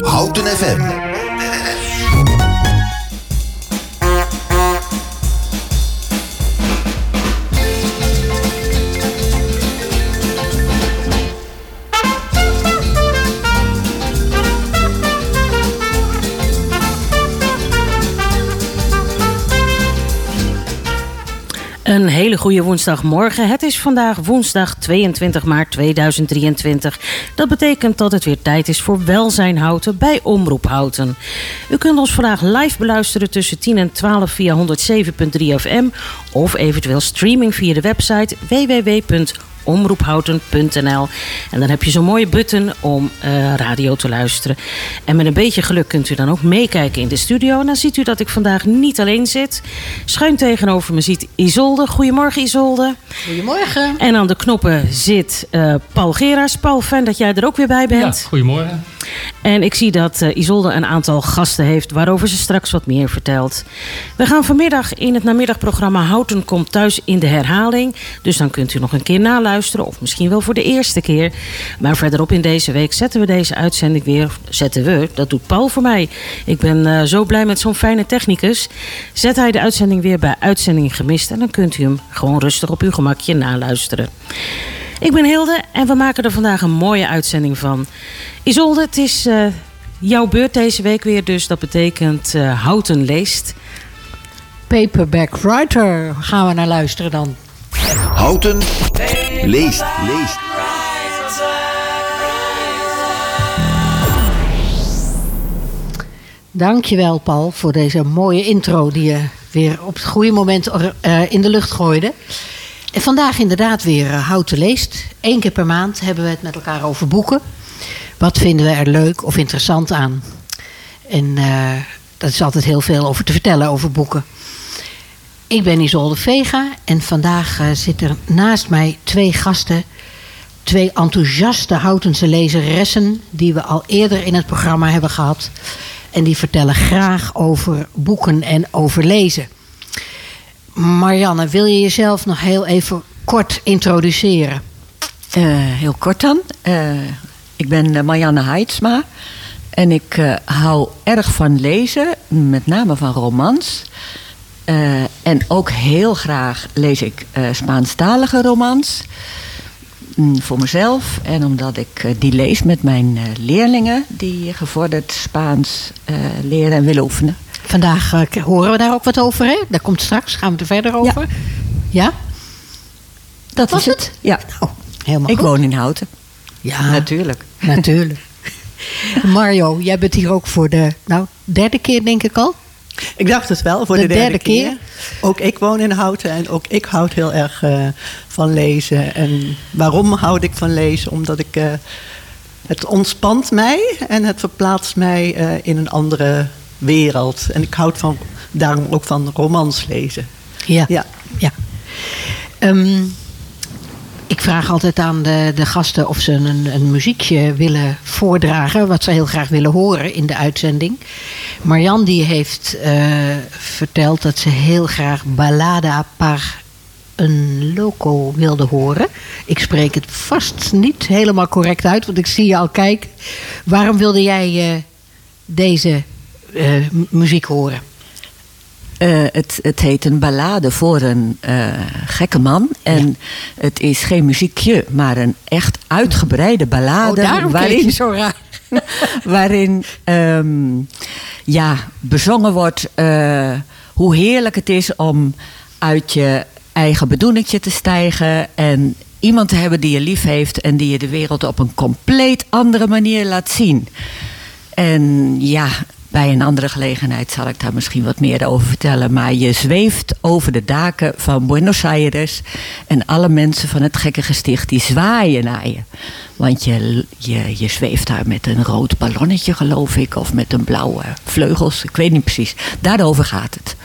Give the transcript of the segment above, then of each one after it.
Houten FM. Hele goede woensdagmorgen. Het is vandaag woensdag 22 maart 2023. Dat betekent dat het weer tijd is voor Welzijn Houten bij Omroep Houten. U kunt ons vandaag live beluisteren tussen 10 en 12 via 107.3 FM of eventueel streaming via de website www omroephouten.nl. En dan heb je zo'n mooie button om uh, radio te luisteren. En met een beetje geluk kunt u dan ook meekijken in de studio. En dan ziet u dat ik vandaag niet alleen zit. Schuin tegenover me ziet Isolde. Goedemorgen Isolde. Goedemorgen. En aan de knoppen zit uh, Paul Geras. Paul, fijn dat jij er ook weer bij bent. Ja, goedemorgen. En ik zie dat uh, Isolde een aantal gasten heeft waarover ze straks wat meer vertelt. We gaan vanmiddag in het namiddagprogramma Houten komt thuis in de herhaling. Dus dan kunt u nog een keer naluisteren of misschien wel voor de eerste keer. Maar verderop in deze week zetten we deze uitzending weer. Zetten we, dat doet Paul voor mij. Ik ben uh, zo blij met zo'n fijne technicus. Zet hij de uitzending weer bij Uitzending Gemist en dan kunt u hem gewoon rustig op uw gemakje naluisteren. Ik ben Hilde en we maken er vandaag een mooie uitzending van. Isolde, het is uh, jouw beurt deze week weer, dus dat betekent uh, Houten leest. Paperback Writer gaan we naar luisteren dan. Houten leest, leest. Dankjewel Paul voor deze mooie intro die je weer op het goede moment uh, in de lucht gooide. En vandaag inderdaad weer uh, Houten leest. Eén keer per maand hebben we het met elkaar over boeken. Wat vinden we er leuk of interessant aan? En uh, dat is altijd heel veel over te vertellen over boeken. Ik ben Isolde Vega en vandaag uh, zitten naast mij twee gasten. Twee enthousiaste Houtense lezeressen die we al eerder in het programma hebben gehad. En die vertellen graag over boeken en over lezen. Marianne, wil je jezelf nog heel even kort introduceren? Uh, heel kort dan. Uh, ik ben Marianne Heidsma. En ik hou erg van lezen, met name van romans. Uh, en ook heel graag lees ik uh, Spaanstalige romans. Mm, voor mezelf. En omdat ik uh, die lees met mijn leerlingen die gevorderd Spaans leren en willen oefenen. Vandaag horen we daar ook wat over, hè? Daar komt straks, gaan we er verder over. Ja? ja? Dat was het? het? Ja. Oh, helemaal ik goed. woon in Houten. Ja, natuurlijk. Natuurlijk. Mario, jij bent hier ook voor de nou, derde keer, denk ik al. Ik dacht het wel, voor de, de, derde, derde keer. keer. Ook ik woon in Houten en ook ik houd heel erg uh, van lezen. En waarom houd ik van lezen? Omdat ik. Uh, het ontspant mij en het verplaatst mij uh, in een andere wereld. En ik houd van, daarom ook van romans lezen. Ja. ja. ja. Um, ik vraag altijd aan de, de gasten of ze een, een, muziekje willen voordragen. Wat ze heel graag willen horen in de uitzending. Marjan die heeft uh, verteld dat ze heel graag Ballada par een loco wilde horen. Ik spreek het vast niet helemaal correct uit, want ik zie je al kijken. Waarom wilde jij uh, deze uh, muziek horen? Uh, het, het, heet een ballade voor een uh, gekke man. En ja. het is geen muziekje, maar een echt uitgebreide ballade. Oh, waarin, je zo raar. waarin um, ja, bezongen wordt uh, hoe heerlijk het is om uit je eigen bedoeningje te stijgen. En iemand te hebben die je lief heeft en die je de wereld op een compleet andere manier laat zien. En ja, bij een andere gelegenheid zal ik daar misschien wat meer over vertellen. Maar je zweeft over de daken van Buenos Aires. En alle mensen van het gekke gesticht die zwaaien naar je. Want je, je, je zweeft daar met een rood ballonnetje, geloof ik. Of met een blauwe vleugels. Ik weet niet precies. Daarover gaat het.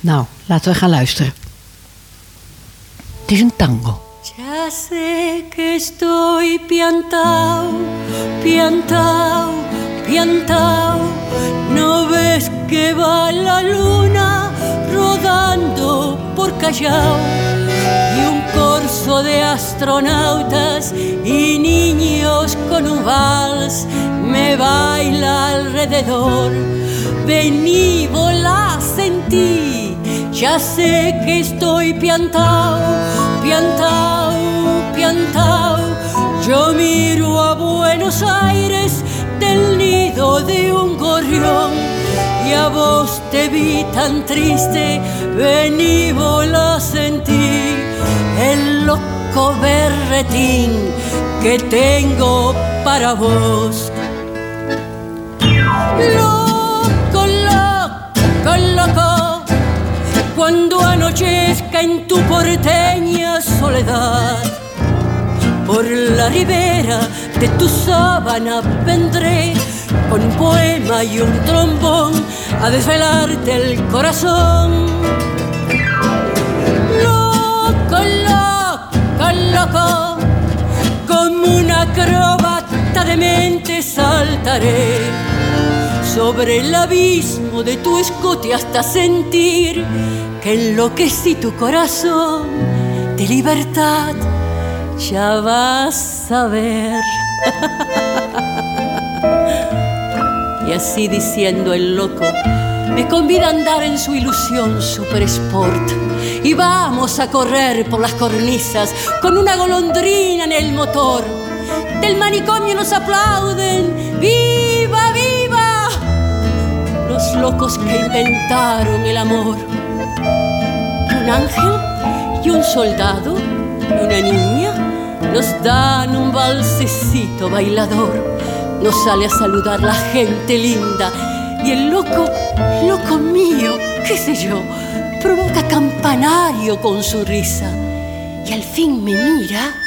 Nou, laten we gaan luisteren. Het is een tango. Ya sé que estoy piantao, piantao, piantao. ¿No ves que va la luna rodando por Callao? Y un corso de astronautas y niños con un vals me baila alrededor. Vení, volá, sentí, ya sé que estoy piantao, piantao, piantao. Yo miro a Buenos Aires del nido de un gorrión y a vos te vi tan triste, vení, volá, sentí el loco berretín que tengo para vos. Cuando anochezca en tu porteña soledad, por la ribera de tu sábana vendré con un poema y un trombón a desvelarte el corazón. Loco, loco, loco, como una acróbata de mente saltaré sobre el abismo de tu escote hasta sentir que enloquecí tu corazón de libertad. Ya vas a ver. Y así diciendo el loco, me convida a andar en su ilusión super sport. Y vamos a correr por las cornisas con una golondrina en el motor. Del manicomio nos aplauden, ¡viva! Los locos que inventaron el amor. Un ángel y un soldado y una niña nos dan un balsecito bailador nos sale a saludar la gente linda y el loco, loco mío, qué sé yo, provoca campanario con su y al fin me mira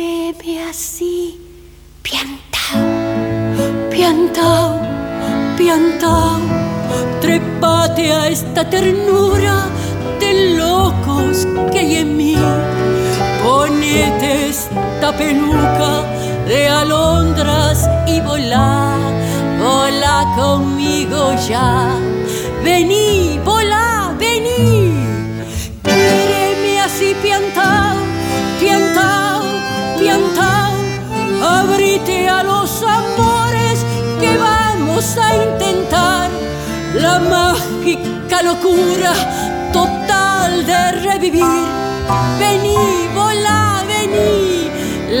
Quéreme así, piantao, piantao, piantao, trepate a esta ternura de locos que hay en mí. Ponete esta peluca de alondras y volá, volá conmigo ya. Vení, volá, mágica locura total de revivir. Vení, volá, vení,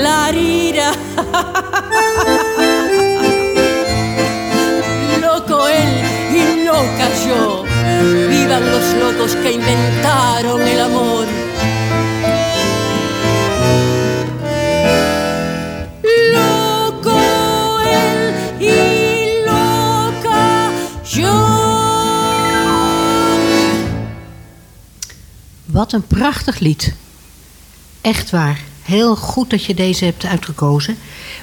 la rira. Loco él y loca yo. Vivan los locos que inventaron el amor. Wat een prachtig lied. Echt waar. Heel goed dat je deze hebt uitgekozen.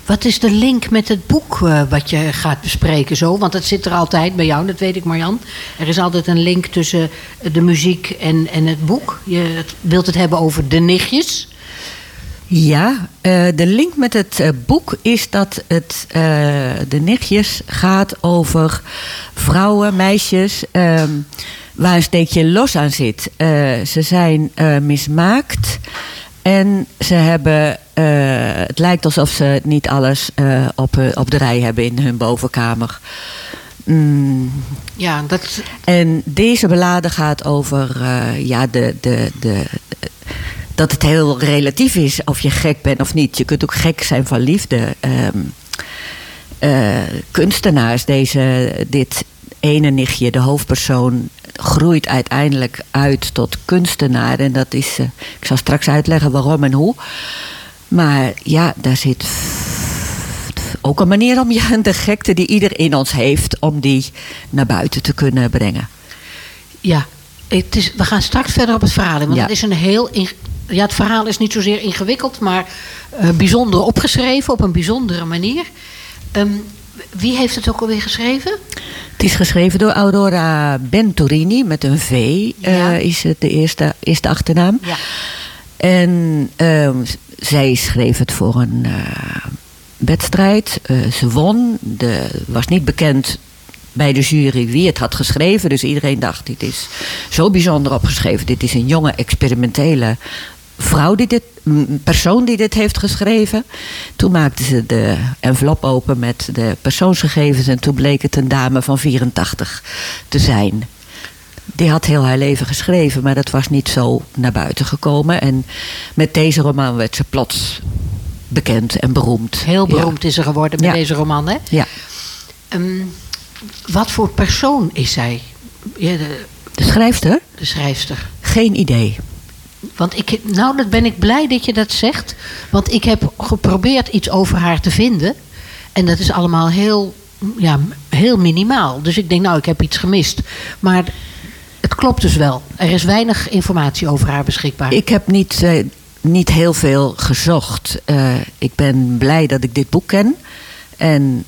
Wat is de link met het boek eh, wat je gaat bespreken zo? Want het zit er altijd bij jou, dat weet ik Marjan. Er is altijd een link tussen de muziek en, en het boek. Je wilt het hebben over de nichtjes. Ja, eh, de link met het eh, boek is dat het, de nichtjes gaat over vrouwen, meisjes, ehm, waar een steekje los aan zit. Eh, ze zijn eh, mismaakt en ze hebben, eh, het lijkt alsof ze niet alles op, op de rij hebben in hun bovenkamer. Mm, Ja, dat, en deze beladen gaat over ja, de, de, de, dat het heel relatief is of je gek bent of niet. Je kunt ook gek zijn van liefde. Ehm, eh, kunstenaars, deze, dit ene nichtje, de hoofdpersoon, groeit uiteindelijk uit tot kunstenaar. En dat is, eh, ik zal straks uitleggen waarom en hoe. Maar ja, daar zit ook een manier om ja, de gekte die ieder in ons heeft, om die naar buiten te kunnen brengen. ja. Het is, we gaan straks verder op het verhaal in. Want Ja. het is een heel... ja, het verhaal is niet zozeer ingewikkeld, maar eh, bijzonder opgeschreven op een bijzondere manier. Ehm, wie heeft het ook alweer geschreven? Het is geschreven door Aurora Bentorini met een V, eh, is het de eerste, is de achternaam. Ja. En ehm, zij schreef het voor een eh, wedstrijd. Eh, ze won. De, was niet bekend bij de jury wie het had geschreven. Dus iedereen dacht, dit is zo bijzonder opgeschreven. Dit is een jonge experimentele vrouw die dit, een persoon die dit heeft geschreven. Toen maakten ze de envelop open met de persoonsgegevens en toen bleek het een dame van 84 te zijn. Die had heel haar leven geschreven, maar dat was niet zo naar buiten gekomen. En met deze roman werd ze plots bekend en beroemd. Heel Ja. beroemd is ze geworden met Ja. deze roman, hè? Ja. Ehm, wat voor persoon is zij? Ja, de, De schrijfster? de schrijfster. Geen idee. Want ik, nou, dat ben ik blij dat je dat zegt. Want ik heb geprobeerd iets over haar te vinden. En dat is allemaal heel, ja, heel minimaal. Dus ik denk, nou, ik heb iets gemist. Maar het klopt dus wel. Er is weinig informatie over haar beschikbaar. Ik heb niet, eh, niet heel veel gezocht. Eh, ik ben blij dat ik dit boek ken. En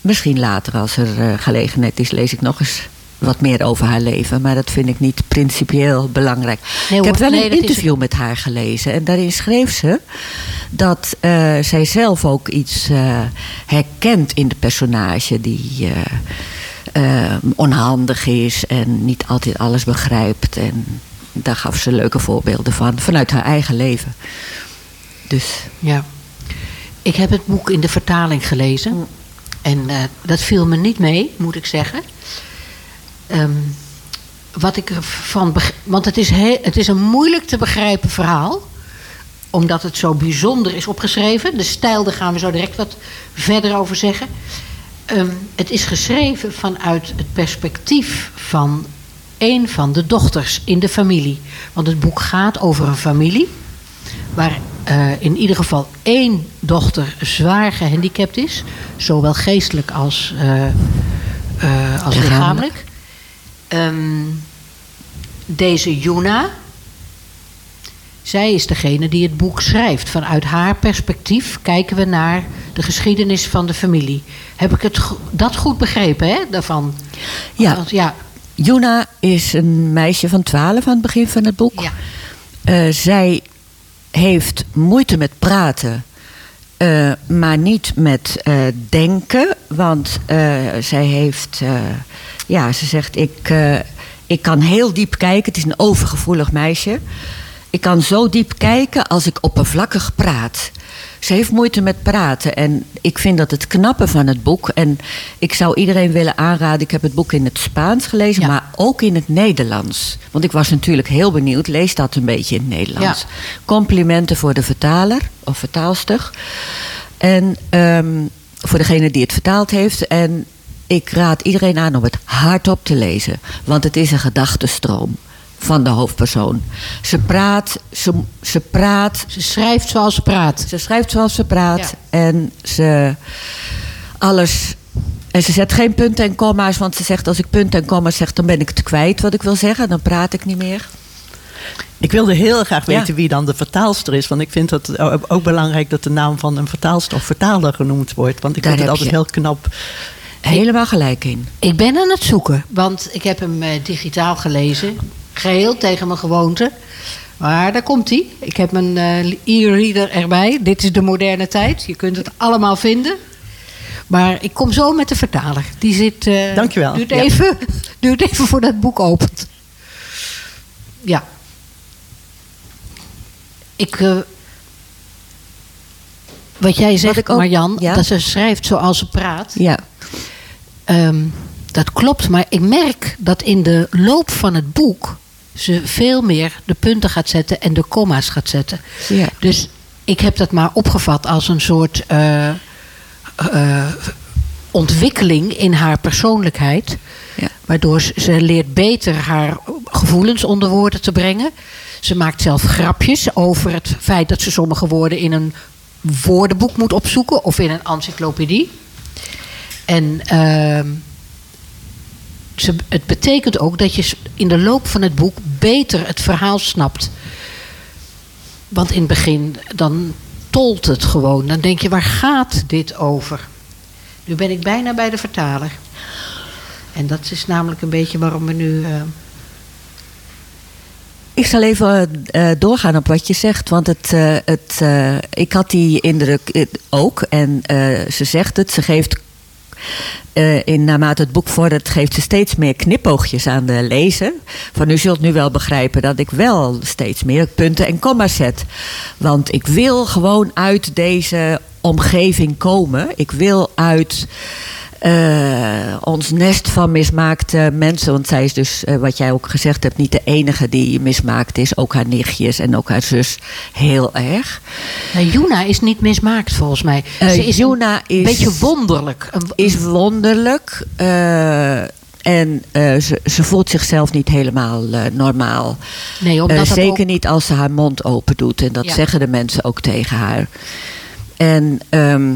misschien later, als er eh, gelegenheid is, lees ik nog eens wat meer over haar leven. Maar dat vind ik niet principieel belangrijk. Nee, ik heb wel Nee, een is- interview met haar gelezen. En daarin schreef ze dat eh, zij zelf ook iets eh, herkent in de personage die. eh, onhandig is en niet altijd alles begrijpt. En daar gaf ze leuke voorbeelden van, vanuit haar eigen leven. Dus Ja. Ik heb het boek in de vertaling gelezen. En eh, dat viel me niet mee, moet ik zeggen. Ehm, wat ik ervan Want het is, he- het is een moeilijk te begrijpen verhaal. Omdat het zo bijzonder is opgeschreven. De stijl, daar gaan we zo direct wat verder over zeggen. Ehm, het is geschreven vanuit het perspectief van een van de dochters in de familie. Want het boek gaat over een familie waar eh, in ieder geval één dochter zwaar gehandicapt is, zowel geestelijk als, eh, eh, als Lichamelijk. Ehm, deze Juna, zij is degene die het boek schrijft. Vanuit haar perspectief kijken we naar de geschiedenis van de familie. Heb ik het dat goed begrepen, hè, daarvan? Ja. Want, ja, Juna is een meisje van 12 aan het begin van het boek. ja. Eh, zij heeft moeite met praten, eh, maar niet met eh, denken. Want eh, zij heeft, ja, ze zegt: ik, ik kan heel diep kijken. Het is een overgevoelig meisje. Ik kan zo diep kijken als ik oppervlakkig praat. Ze heeft moeite met praten. En ik vind dat het knappe van het boek. En ik zou iedereen willen aanraden. Ik heb het boek in het Spaans gelezen, Ja. maar ook in het Nederlands. Want ik was natuurlijk heel benieuwd. Lees dat een beetje in het Nederlands. Ja. Complimenten voor de vertaler of vertaalster. En ehm, voor degene die het vertaald heeft. En ik raad iedereen aan om het hardop te lezen. Want het is een gedachtenstroom van de hoofdpersoon. Ze praat, ze, ze praat, Ze schrijft zoals ze praat. ze schrijft zoals ze praat. En ze alles. En ze zet geen punten en komma's, want ze zegt als ik punten en komma's zeg, dan ben ik het kwijt wat ik wil zeggen. Dan praat ik niet meer. Ik wilde heel graag Ja. weten wie dan de vertaalster is. Want ik vind het ook belangrijk dat de naam van een vertaalster of vertaler genoemd wordt. Want ik Daar vind het altijd je- heel knap. Helemaal gelijk in. Ik ben aan het zoeken, want ik heb hem eh, digitaal gelezen. Geheel tegen mijn gewoonte. Maar daar komt hij. Ik heb mijn eh, e-reader erbij. Dit is de moderne tijd. Je kunt het allemaal vinden. Maar ik kom zo met de vertaler. Die zit. eh Dankjewel. Duurt Ja. even, duurt even voordat het boek opent. Ja. Ik. eh, wat jij zegt, ook- Marjan, ja? dat ze schrijft zoals ze praat. Ja. Ehm, dat klopt, maar ik merk dat in de loop van het boek ze veel meer de punten gaat zetten en de comma's gaat zetten. Ja. Dus ik heb dat maar opgevat als een soort eh, eh, ontwikkeling in haar persoonlijkheid. Ja. Waardoor ze, ze leert beter haar gevoelens onder woorden te brengen. Ze maakt zelf grapjes over het feit dat ze sommige woorden in een woordenboek moet opzoeken of in een encyclopedie. En ehm, het betekent ook dat je in de loop van het boek beter het verhaal snapt. Want in het begin dan tolt het gewoon. Dan denk je, waar gaat dit over? Nu ben ik bijna bij de vertaler. En dat is namelijk een beetje waarom we nu. eh, Ik zal even eh, doorgaan op wat je zegt. Want het, eh, het, ik had die indruk ook. En ze zegt het. Ze geeft eh, in, naarmate het boek vordert, geeft ze steeds meer knipoogjes aan de lezer. Van u zult nu wel begrijpen dat ik wel steeds meer punten en komma's zet. Want ik wil gewoon uit deze omgeving komen. Ik wil uit eh, ons nest van mismaakte mensen. Want zij is dus, eh, wat jij ook gezegd hebt, niet de enige die mismaakt is. Ook haar nichtjes en ook haar zus heel erg. Nou, Juna is niet mismaakt volgens mij. Eh, Ze is Juna een is- beetje wonderlijk. Is wonderlijk. en ze, ze voelt zichzelf niet helemaal normaal. nee, omdat dat zeker ook- niet als ze haar mond open doet. En dat Ja. zeggen de mensen ook tegen haar. En ehm,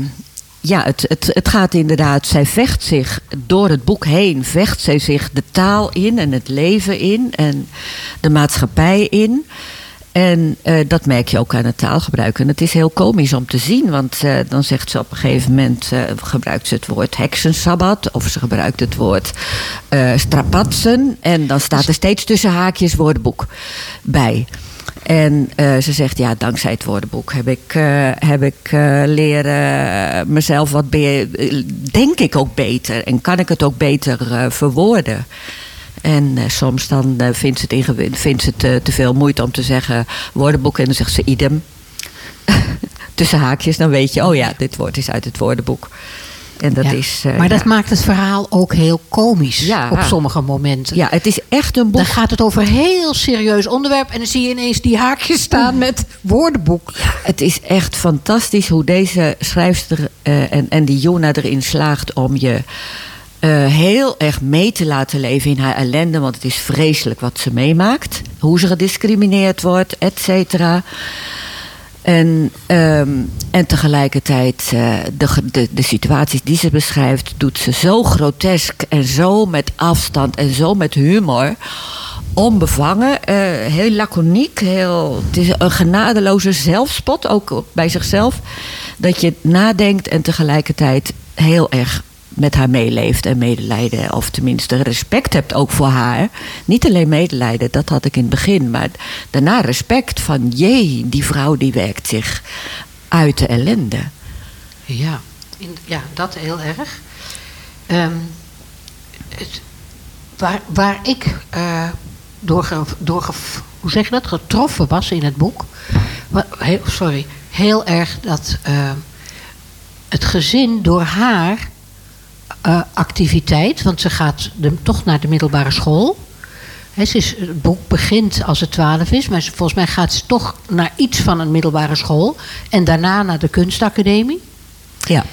ja, het, het, het gaat inderdaad. Zij vecht zich door het boek heen. Vecht zij zich de taal in en het leven in. En de maatschappij in. En eh, dat merk je ook aan het taalgebruik. En het is heel komisch om te zien. Want eh, dan zegt ze op een gegeven moment... eh, gebruikt ze het woord heksensabbat. Of ze gebruikt het woord strapatsen. En dan staat er steeds tussen haakjes woordenboek bij. En eh, ze zegt, ja, dankzij het woordenboek heb ik, eh, heb ik eh, leren mezelf wat, denk ik ook beter. En kan ik het ook beter verwoorden. En soms dan vindt ze het, vindt ze het te veel moeite om te zeggen woordenboek. En dan zegt ze idem. Tussen haakjes, dan weet je, oh ja, dit woord is uit het woordenboek. En dat Ja. is. eh, maar dat ja. maakt het verhaal ook heel komisch Ja. op sommige momenten. Ja, het is echt een boek. Dan gaat het over een heel serieus onderwerp en dan zie je ineens die haakjes staan met woordenboek. Het is echt fantastisch hoe deze schrijfster eh, en, en die Jona erin slaagt om je eh, heel erg mee te laten leven in haar ellende. Want het is vreselijk wat ze meemaakt. Hoe ze gediscrimineerd wordt, et cetera. En, ehm, en tegelijkertijd eh, de, de, de situaties die ze beschrijft, doet ze zo grotesk en zo met afstand en zo met humor. Onbevangen, eh, heel laconiek. Heel, het is een genadeloze zelfspot, ook bij zichzelf. Dat je nadenkt en tegelijkertijd heel erg met haar meeleeft en medelijden. Of tenminste respect hebt ook voor haar. Niet alleen medelijden, dat had ik in het begin. Maar daarna respect van jee, die vrouw die werkt zich uit de ellende. Ja, ja dat heel erg. Ehm, het, waar, waar ik eh, door, door hoe zeg je dat, getroffen was in het boek. sorry, heel erg dat eh, het gezin door haar eh, activiteit, want ze gaat de, toch naar de middelbare school. Ze is, het boek begint als het twaalf is, maar ze- volgens mij gaat ze toch naar iets van een middelbare school. En daarna naar de kunstacademie. Ja.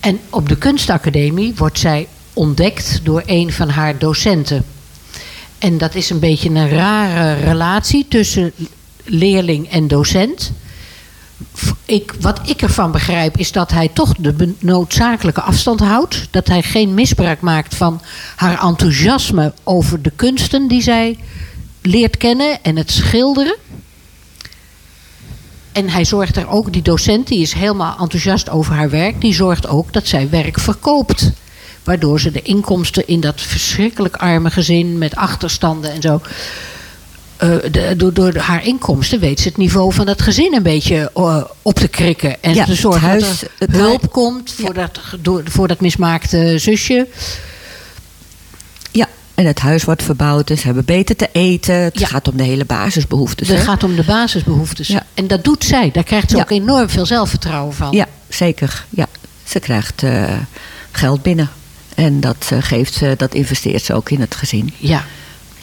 En op de kunstacademie wordt zij ontdekt door een van haar docenten. En dat is een beetje een rare relatie tussen leerling en docent. Ik, wat ik ervan begrijp is dat hij toch de noodzakelijke afstand houdt. Dat hij geen misbruik maakt van haar enthousiasme over de kunsten die zij leert kennen en het schilderen. En hij zorgt er ook, die docent die is helemaal enthousiast over haar werk, die zorgt ook dat zij werk verkoopt. Waardoor ze de inkomsten in dat verschrikkelijk arme gezin met achterstanden en zo. Eh, de- door, door haar inkomsten weet ze het niveau van dat gezin een beetje eh, op te krikken. En Ja, te zorgen het dat er het hulp komt voor, dat, door, voor dat mismaakte zusje. ja, en het huis wordt verbouwd, dus ze hebben beter te eten. Het Ja. gaat om de hele basisbehoeftes. Het gaat om de basisbehoeftes. Ja. En dat doet zij. Daar krijgt ze ook enorm veel zelfvertrouwen van. Ja, zeker. Ja. Ze krijgt eh, geld binnen. En dat, geeft ze, dat investeert ze ook in het gezin. Ja,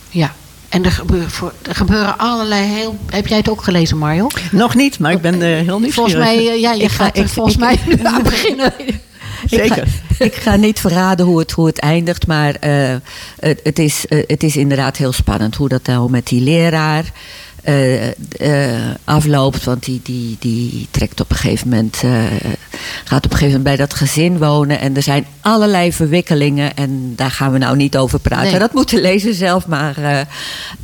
ja. En er, gebeur, voor, er gebeuren allerlei heel... Heb jij het ook gelezen, Mario? Nog niet, maar ik ben eh, heel nieuwsgierig. Volgens mij, eh, ja, je Ik ga- gaat er ik- volgens ik- mij nu aan beginnen. Zeker. Ik ga niet verraden hoe het, hoe het eindigt, maar eh, het, het, is, het is inderdaad heel spannend hoe dat nou met die leraar eh, eh, afloopt. Want die, die, die trekt op een gegeven moment, eh, gaat op een gegeven moment bij dat gezin wonen. En er zijn allerlei verwikkelingen en daar gaan we nou niet over praten. Nee. Dat moet de lezer zelf maar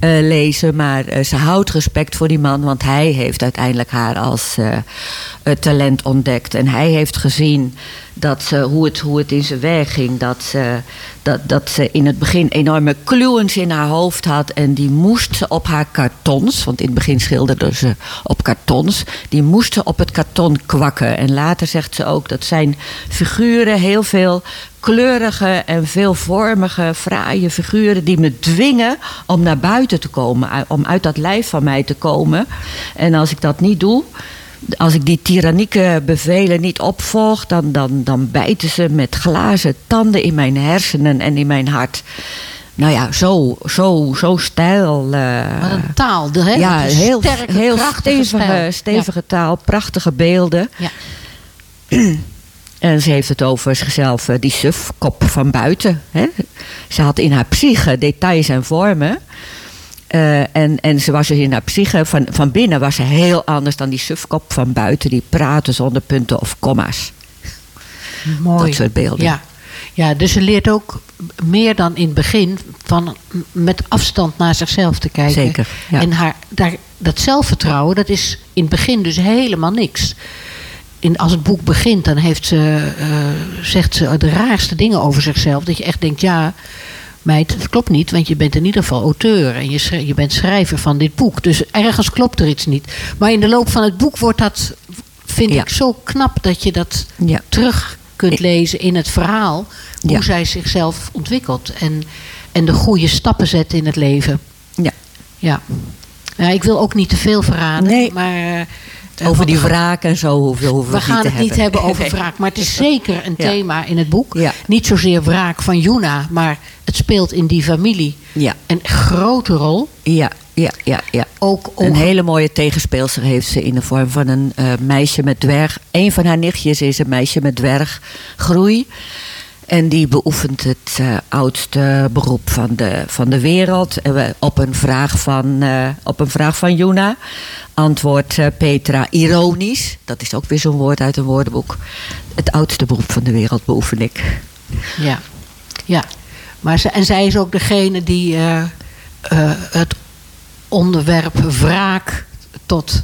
lezen. Maar ze houdt respect voor die man, want hij heeft uiteindelijk haar als talent ontdekt. En hij heeft gezien dat ze, hoe, het, hoe het in zijn werk ging. Dat ze, dat, dat ze in het begin enorme kluwens in haar hoofd had. En die moest op haar kartons, want in het begin schilderde ze op kartons. Die moest ze op het karton kwakken. En later zegt ze ook dat zijn figuren heel veel kleurige en veelvormige, fraaie figuren die me dwingen om naar buiten te komen, om uit dat lijf van mij te komen. En als ik dat niet doe, als ik die tyrannieke bevelen niet opvolg, dan, dan, dan bijten ze met glazen tanden in mijn hersenen en in mijn hart. Nou ja, zo, zo, zo stijl. Uh, Wat een taal, hè? Ja, heel, sterke, heel stevige, stevige taal, prachtige beelden. Ja. En ze heeft het over zichzelf, eh, die sufkop van buiten. Hè? Ze had in haar psyche details en vormen. Eh, en, en ze was dus in haar psyche, van, van binnen was ze heel anders dan die sufkop van buiten. Die praten zonder punten of komma's. Mooi. Dat soort beelden. Ja. ja, dus ze leert ook meer dan in het begin van met afstand naar zichzelf te kijken. Zeker, ja. En haar, daar, dat zelfvertrouwen, dat is in het begin dus helemaal niks. In, als het boek begint, dan heeft ze, eh, zegt ze de raarste dingen over zichzelf. Dat je echt denkt, ja, meid, dat klopt niet. Want je bent in ieder geval auteur en je, je bent schrijver van dit boek. Dus ergens klopt er iets niet. Maar in de loop van het boek wordt dat, vind Ja. ik, zo knap dat je dat Ja. terug kunt lezen in het verhaal. Hoe Ja. zij zichzelf ontwikkelt. En, en de goede stappen zet in het leven. Ja. Ja. ja ik wil ook niet te veel verraden. Nee. Maar, eh, Over die wraak en zo hoeven, hoeven we we, gaan niet het niet hebben over wraak. Maar het is zeker een thema in het boek. Niet zozeer wraak van Juna. Maar het speelt in die familie een grote rol. ja, ja, ja. ja. Ook Een hele mooie tegenspeelster heeft ze in de vorm van een eh, meisje met dwerg. Een van haar nichtjes is een meisje met dwerggroei. En die beoefent het eh, oudste beroep van de, van de wereld. En we- op, een vraag van, eh, op een vraag van Juna antwoordt eh, Petra ironisch. Dat is ook weer zo'n woord uit een woordenboek. Het oudste beroep van de wereld beoefen ik. Ja, ja. Maar ze, en zij is ook degene die het onderwerp wraak tot,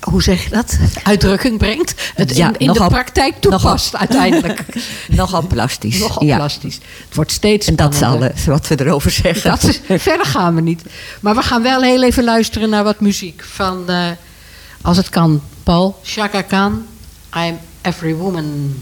hoe zeg je dat, uitdrukking brengt. Het Ja, in, in de praktijk toepast nogal- uiteindelijk. Nogal plastisch. Nogal ja. plastisch. Het wordt steeds En dat is alles wat we erover zeggen. Dat is, verder gaan we niet. Maar we gaan wel heel even luisteren naar wat muziek van, eh, als het kan, Paul. Shaka Khan, I'm Every Woman.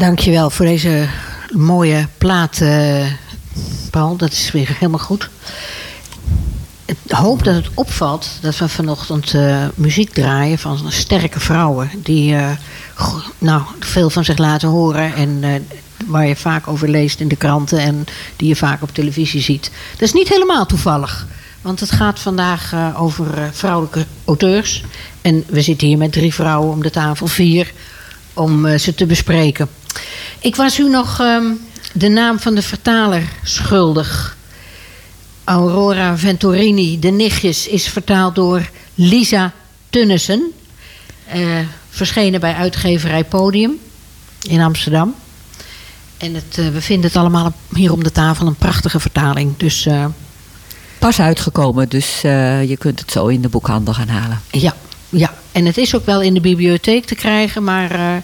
Dankjewel voor deze mooie plaat, eh, Paul. Dat is weer helemaal goed. Ik hoop dat het opvalt dat we vanochtend eh, muziek draaien van sterke vrouwen. Die eh, nou, veel van zich laten horen en waar je vaak over leest in de kranten en die je vaak op televisie ziet. Dat is niet helemaal toevallig. Want het gaat vandaag over vrouwelijke auteurs. En we zitten hier met drie vrouwen om de tafel, vier, om ze te bespreken. Ik was u nog ehm, de naam van de vertaler schuldig. Aurora Venturini, De Nichtjes, is vertaald door Lisa Tunnissen. Eh, verschenen bij uitgeverij Podium in Amsterdam. En het, eh, we vinden het allemaal hier om de tafel een prachtige vertaling. Dus eh, Pas uitgekomen, dus je kunt het zo in de boekhandel gaan halen. ja, ja, en het is ook wel in de bibliotheek te krijgen, maar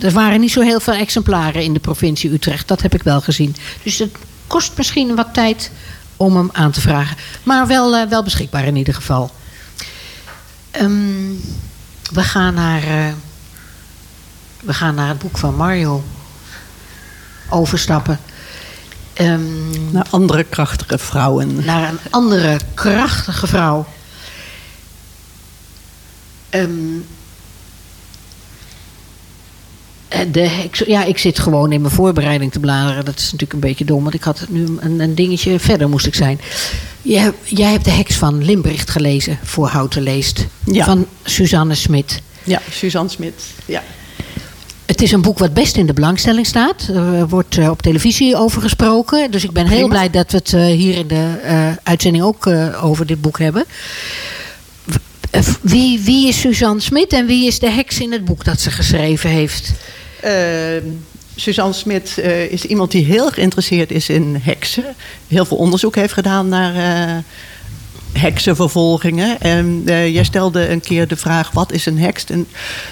er waren niet zo heel veel exemplaren in de provincie Utrecht. Dat heb ik wel gezien. Dus het kost misschien wat tijd om hem aan te vragen. Maar wel, eh, wel beschikbaar in ieder geval. Ehm, we, gaan naar, eh, we gaan naar het boek van Mario overstappen. Ehm, Naar andere krachtige vrouwen. naar een andere krachtige vrouw. Ehm, eh, de heks, ja, ik zit gewoon in mijn voorbereiding te bladeren. Dat is natuurlijk een beetje dom, want ik had nu een, een dingetje verder moest ik zijn. Jij, jij hebt de heks van Limbricht gelezen voor Houten Leest. Ja. Van Suzanne Smit. Ja, Suzanne Smit. Ja. Het is een boek wat best in de belangstelling staat. Er wordt eh, op televisie over gesproken. Dus ik ben heel blij dat we het eh, hier in de eh, uitzending ook eh, over dit boek hebben. Eh, Wie, wie is Suzanne Smit en wie is de heks in het boek dat ze geschreven heeft? Eh, Suzanne Smit eh, is iemand die heel geïnteresseerd is in heksen. Heel veel onderzoek heeft gedaan naar eh, heksenvervolgingen. En jij stelde een keer de vraag, wat is een heks? En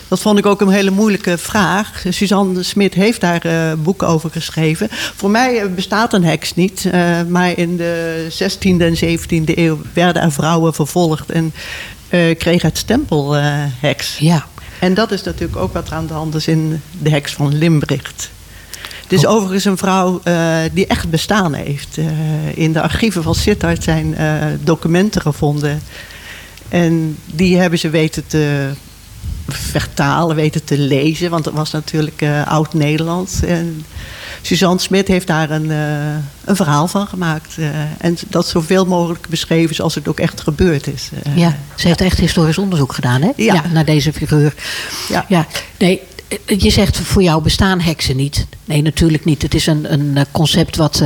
dat vond ik ook een hele moeilijke vraag. Suzanne Smit heeft daar boeken over geschreven. Voor mij bestaat een heks niet. maar in de 16e en 17e eeuw werden er vrouwen vervolgd... en kregen het stempel heks. Ja. En dat is natuurlijk ook wat er aan de hand is in de heks van Limbricht. Het is overigens een vrouw eh, die echt bestaan heeft. Eh, in de archieven van Sittard zijn eh, documenten gevonden. En die hebben ze weten te vertalen, weten te lezen. Want het was natuurlijk oud-Nederlands. En Suzanne Smit heeft daar een, eh, een verhaal van gemaakt. Eh, en dat zoveel mogelijk beschreven zoals het ook echt gebeurd is. Eh, ja, ze heeft echt historisch onderzoek gedaan, hè? Ja. naar deze figuur. Ja. ja. Nee, je zegt voor jou bestaan heksen niet. Nee, natuurlijk niet. Het is een, een concept wat,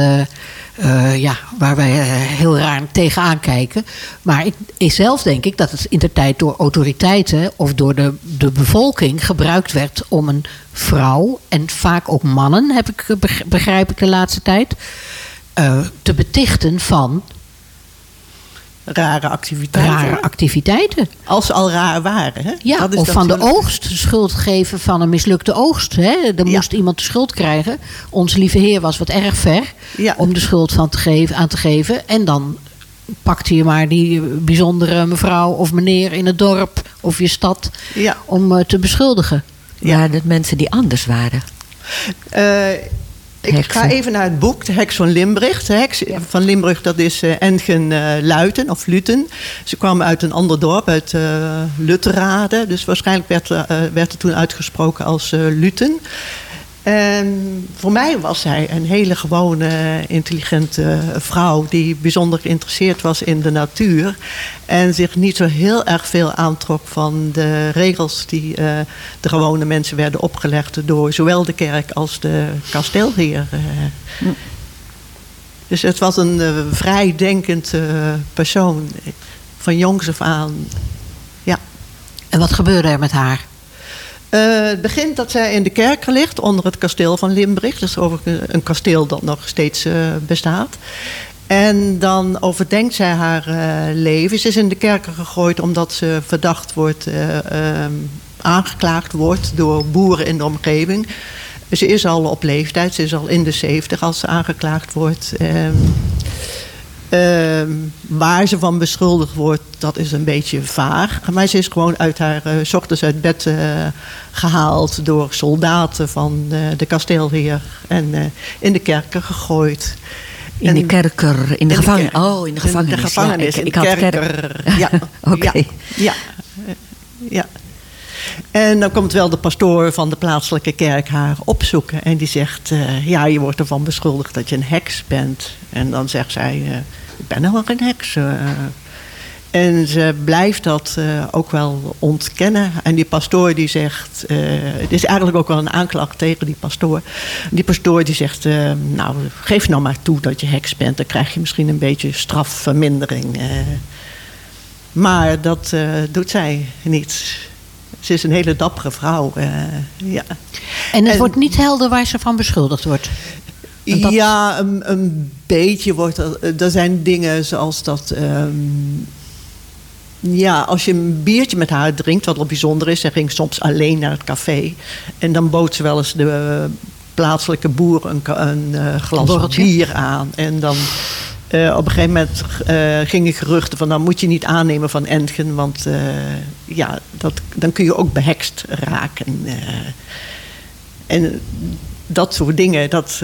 eh, ja, waar wij eh, heel raar tegenaan kijken. Maar ik, zelf denk ik dat het in de tijd door autoriteiten of door de, de bevolking gebruikt werd om een vrouw en vaak ook mannen, heb ik, beg- begrijp ik de laatste tijd, eh, te betichten van Rare activiteiten. rare activiteiten. Als ze al raar waren. Hè? Ja, Dat is of van de oogst, de schuld geven van een mislukte oogst. Hè? Er Ja. moest iemand de schuld krijgen. Onze lieve heer was wat erg ver Ja. om de schuld van te geven, aan te geven. En dan pakte je maar die bijzondere mevrouw of meneer in het dorp of je stad Ja. om eh, te beschuldigen. Ja, dat mensen die anders waren. Eh, ik ga even naar het boek, De Heks van Limbricht. De heks van Limbricht, dat is eh, Engen eh, Luiten of Luten. Ze kwamen uit een ander dorp, uit eh Lutterade. Dus waarschijnlijk werd, werd het toen uitgesproken als Luten. En voor mij was zij een hele gewone, intelligente vrouw... die bijzonder geïnteresseerd was in de natuur... en zich niet zo heel erg veel aantrok van de regels... die eh, de gewone mensen werden opgelegd... door zowel de kerk als de kasteelheer. eh. Dus het was een eh, vrij denkend persoon, van jongs af aan. Ja. En wat gebeurde er met haar? Eh, het begint dat zij in de kerk ligt onder het kasteel van. Dat is overigens een kasteel dat nog steeds eh, bestaat. En dan overdenkt zij haar eh, leven. Ze is in de kerker gegooid omdat ze verdacht wordt, eh, ehm, aangeklaagd wordt door boeren in de omgeving. Ze is al op leeftijd, ze is al in de zeventig als ze aangeklaagd wordt. Ehm, waar ze van beschuldigd wordt, dat is een beetje vaag. Maar ze is gewoon uit haar, eh, s ochtends uit bed eh, gehaald door soldaten van eh, de kasteelheer. En in de kerker gegooid. In de kerker, in de gevangenis. Oh, in de gevangenis. In de gevangenis, Ja, in ik, de ik had kerker. kerk. Ja, Oké. ja, ja, ja. En dan komt wel de pastoor van de plaatselijke kerk haar opzoeken. En die zegt, eh, ja, je wordt ervan beschuldigd dat je een heks bent. En dan zegt zij, eh, ik ben helemaal geen heks. eh. En ze blijft dat ook wel ontkennen. En die pastoor die zegt... het is eigenlijk ook wel een aanklacht tegen die pastoor. Die pastoor die zegt... nou, geef nou maar toe dat je heks bent. Dan krijg je misschien een beetje strafvermindering. maar dat doet zij niet. Ze is een hele dappere vrouw. eh, ja. En het En- wordt niet helder waar ze van beschuldigd wordt. En dat- Ja, een, een beetje wordt er. Er zijn dingen zoals dat. ehm, ja, als je een biertje met haar drinkt, wat wel bijzonder is. Zij ging soms alleen naar het café. En dan bood ze wel eens de plaatselijke boer een, een eh, glas borreltje. bier aan. En dan. Eh, op een gegeven moment eh, gingen geruchten van... dan moet je niet aannemen van Entgen... want eh, ja, dat, dan kun je ook behekst raken. en dat soort dingen, dat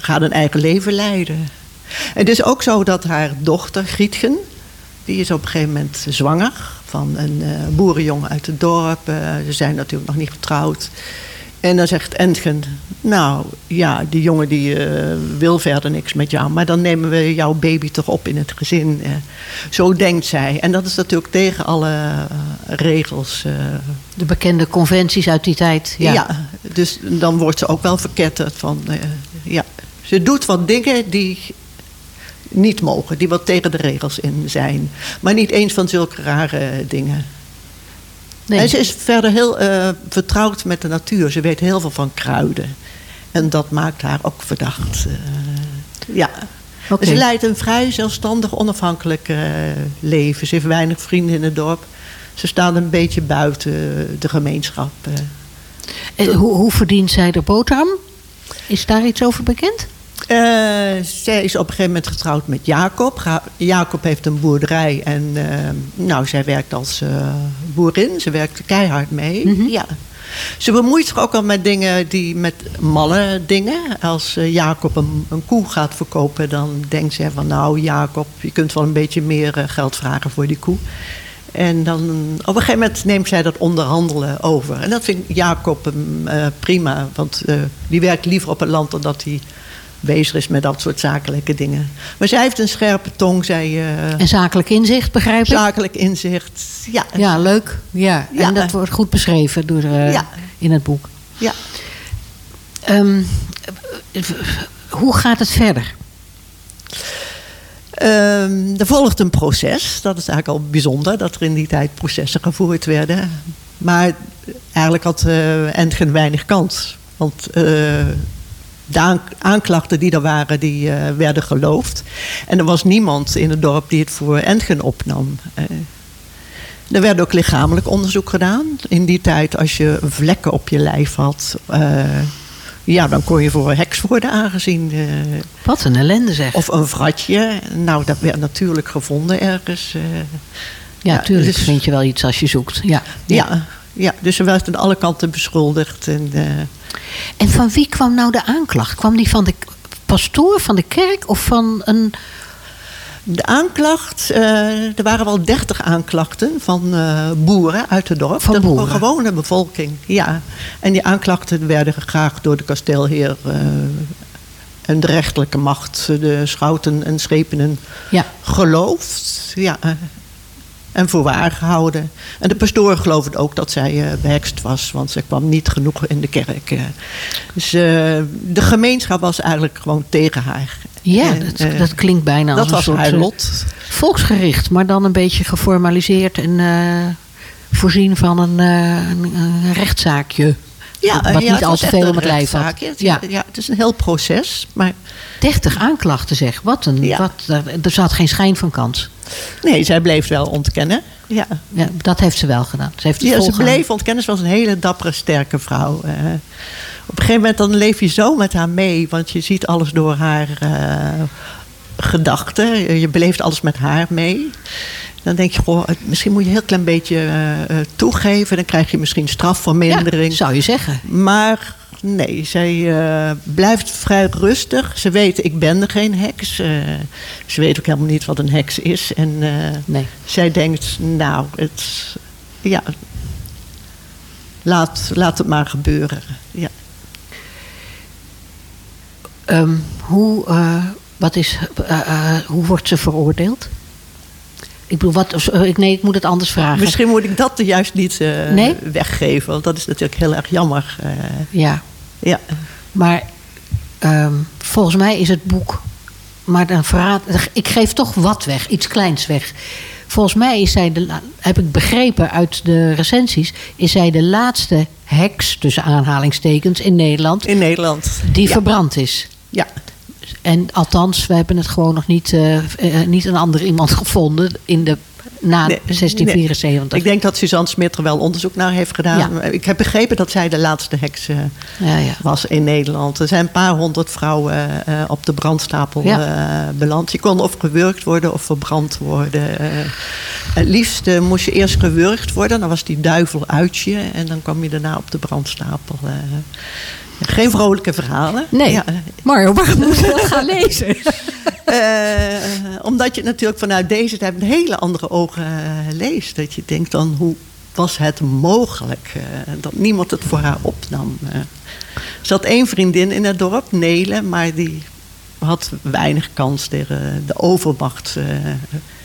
gaat een eigen leven leiden. Het is ook zo dat haar dochter, Grietgen... die is op een gegeven moment zwanger van een boerenjongen uit het dorp. Ze zijn natuurlijk nog niet getrouwd. En dan zegt Entgen, nou ja, die jongen die eh, wil verder niks met jou... maar dan nemen we jouw baby toch op in het gezin. Eh, zo denkt zij. En dat is natuurlijk tegen alle eh, regels... De bekende conventies uit die tijd. Ja. ja. dus dan wordt ze ook wel verketterd van... ja, ze doet wat dingen die niet mogen, die wat tegen de regels in zijn. Maar niet eens van zulke rare dingen. Nee. En ze is verder heel eh, vertrouwd met de natuur. Ze weet heel veel van kruiden. En dat maakt haar ook verdacht. eh, ja. Ze leidt een vrij zelfstandig, onafhankelijk eh, leven. Ze heeft weinig vrienden in het dorp. Ze staat een beetje buiten de gemeenschap. En hoe, hoe verdient zij de boterham? Is daar iets over bekend? Eh, zij is op een gegeven moment getrouwd met Jacob. Jacob heeft een boerderij en eh, nou, zij werkt als eh, boerin. Ze werkt er keihard mee. ja. Ze bemoeit zich ook al met dingen die met malle dingen. Als Jacob een, een koe gaat verkopen, dan denkt zij van nou Jacob, je kunt wel een beetje meer geld vragen voor die koe. En dan op een gegeven moment neemt zij dat onderhandelen over. En dat vindt Jacob prima, want die werkt liever op het land dan dat hij bezig is met dat soort zakelijke dingen. Maar zij heeft een scherpe tong, zij eh, En zakelijk inzicht, begrijp ik? zakelijk inzicht. Ja, Ja, leuk. Ja. Ja. En dat wordt goed beschreven door, eh, Ja. in het boek. ja. Ehm, eh, hoe gaat het verder? Ehm, er volgt een proces. Dat is eigenlijk al bijzonder dat er in die tijd processen gevoerd werden. Maar eigenlijk had eh Entgen weinig kans. Want de aan- aanklachten die er waren, die eh, werden geloofd. En er was niemand in het dorp die het voor Entgen opnam. Eh, er werd ook lichamelijk onderzoek gedaan. In die tijd, als je vlekken op je lijf had... eh, ja, dan kon je voor een heks worden aangezien. Wat een ellende zeg. of een vratje. Nou, dat werd natuurlijk gevonden ergens. ja, ja, tuurlijk dus- vind je wel iets als je zoekt. Ja. ja. Ja, dus ze werd aan alle kanten beschuldigd. En, eh, En van wie kwam nou de aanklacht? Kwam die van de pastoor van de kerk of van een... de aanklacht, eh, er waren wel dertig aanklachten van eh, boeren uit het dorp. Van de boeren? gewone bevolking, ja. En die aanklachten werden graag door de kasteelheer en de rechterlijke macht, de schouten en schepenen, Ja. geloofd. Ja. Eh, En voor waar gehouden. En de pastoor geloofde ook dat zij eh behekst was, want ze kwam niet genoeg in de kerk. eh. Dus eh, de gemeenschap was eigenlijk gewoon tegen haar. Ja, En, dat, eh, dat klinkt bijna dat als een was soort haar eh, lot. volksgericht, maar dan een beetje geformaliseerd en eh, voorzien van een, eh, een, een rechtszaakje. wat ja, niet al te veel om het lijf had. Ja. ja, het is een heel proces. Maar 30 aanklachten zeg. Wat een. Ja. Wat, er, zat geen schijn van kans. nee, zij bleef wel ontkennen. Ja, Ja, dat heeft ze wel gedaan. Ze heeft het ja ze bleef ontkennen. Ze was een hele dappere, sterke vrouw. eh. op een gegeven moment dan leef je zo met haar mee. Want je ziet alles door haar eh, gedachte. Je beleeft alles met haar mee. Dan denk je, goh, misschien moet je een heel klein beetje eh, eh, toegeven. Dan krijg je misschien strafvermindering. Ja, zou je zeggen. Maar nee, zij eh, blijft vrij rustig. Ze weet, ik ben er geen heks. Ze weet ook helemaal niet wat een heks is. En Nee. zij denkt, nou, het, ja, laat, laat het maar gebeuren. Ja. Ehm, hoe, wat is, hoe wordt ze veroordeeld? Ik bedoel, wat, eh, nee, ik moet het anders vragen. Misschien moet ik dat juist niet eh, Nee? weggeven. Want dat is natuurlijk heel erg jammer. eh, Ja, ja. maar ehm, volgens mij is het boek. Maar dan verraad, ik geef toch wat weg, iets kleins weg. Volgens mij is zij, de, heb ik begrepen uit de recensies, is zij de laatste heks, tussen aanhalingstekens, in Nederland, In Nederland. die ja. verbrand is. Ja. En althans, we hebben het gewoon nog niet, eh, eh, niet een ander iemand gevonden in de, na Nee, 1674. nee. Ik denk dat Suzanne Smit er wel onderzoek naar heeft gedaan. Ja. Ik heb begrepen dat zij de laatste heks eh, Ja, ja. was in Nederland. Er zijn een paar honderd vrouwen op de brandstapel beland. Je kon of gewurgd worden of verbrand worden. Het liefst moest je eerst gewurgd worden. Dan was die duivel uit je. En dan kwam je daarna op de brandstapel. Geen vrolijke verhalen. Nee, Ja, Mario, waarom moet je dat gaan lezen? eh, omdat je natuurlijk vanuit deze tijd met hele andere ogen eh, leest. Dat je denkt dan, hoe was het mogelijk eh, dat niemand het voor haar opnam? Er zat één vriendin in het dorp, Nele, maar die had weinig kans tegen de overmacht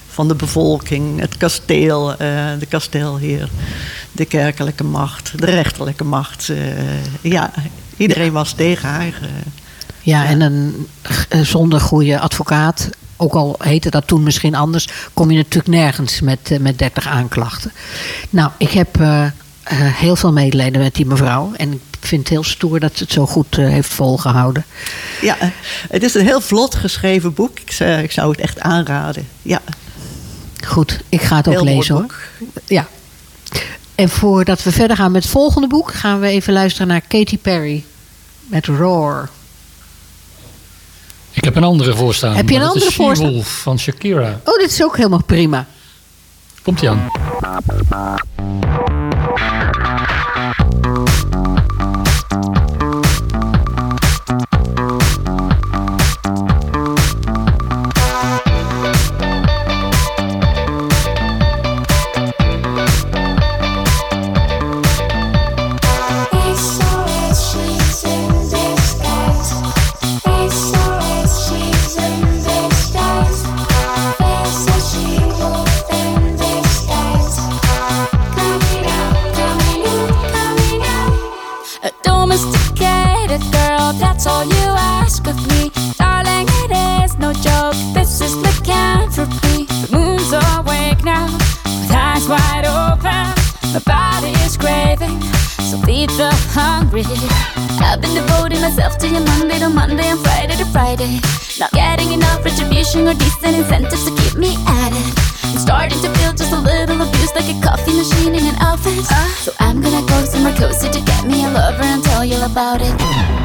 van de bevolking. Het kasteel, de kasteelheer, de kerkelijke macht, de rechterlijke macht. ja, iedereen was tegen haar. eh. Ja, en een, eh, zonder goede advocaat, ook al heette dat toen misschien anders, kom je natuurlijk nergens met, eh, met 30 aanklachten. Nou, ik heb heel veel medelijden met die mevrouw. En ik vind het heel stoer dat ze het zo goed heeft volgehouden. Ja, het is een heel vlot geschreven boek. Ik, zou- ik zou het echt aanraden. Ja, Goed, ik ga het ook heel lezen hoor. boek. Ja. En voordat we verder gaan met het volgende boek, gaan we even luisteren naar Katy Perry met Roar. Ik heb een andere voorstaan. Heb je een andere voorstaan? She-Wolf van Shakira. Oh, dit is ook helemaal prima. Komt ie aan. Myself to you Monday to Monday and Friday to Friday. Not getting enough retribution or decent incentives to keep me at it. I'm starting to feel just a little abused like a coffee machine in an oven. Uh. So I'm gonna go somewhere cozy to get me a lover and tell you about it.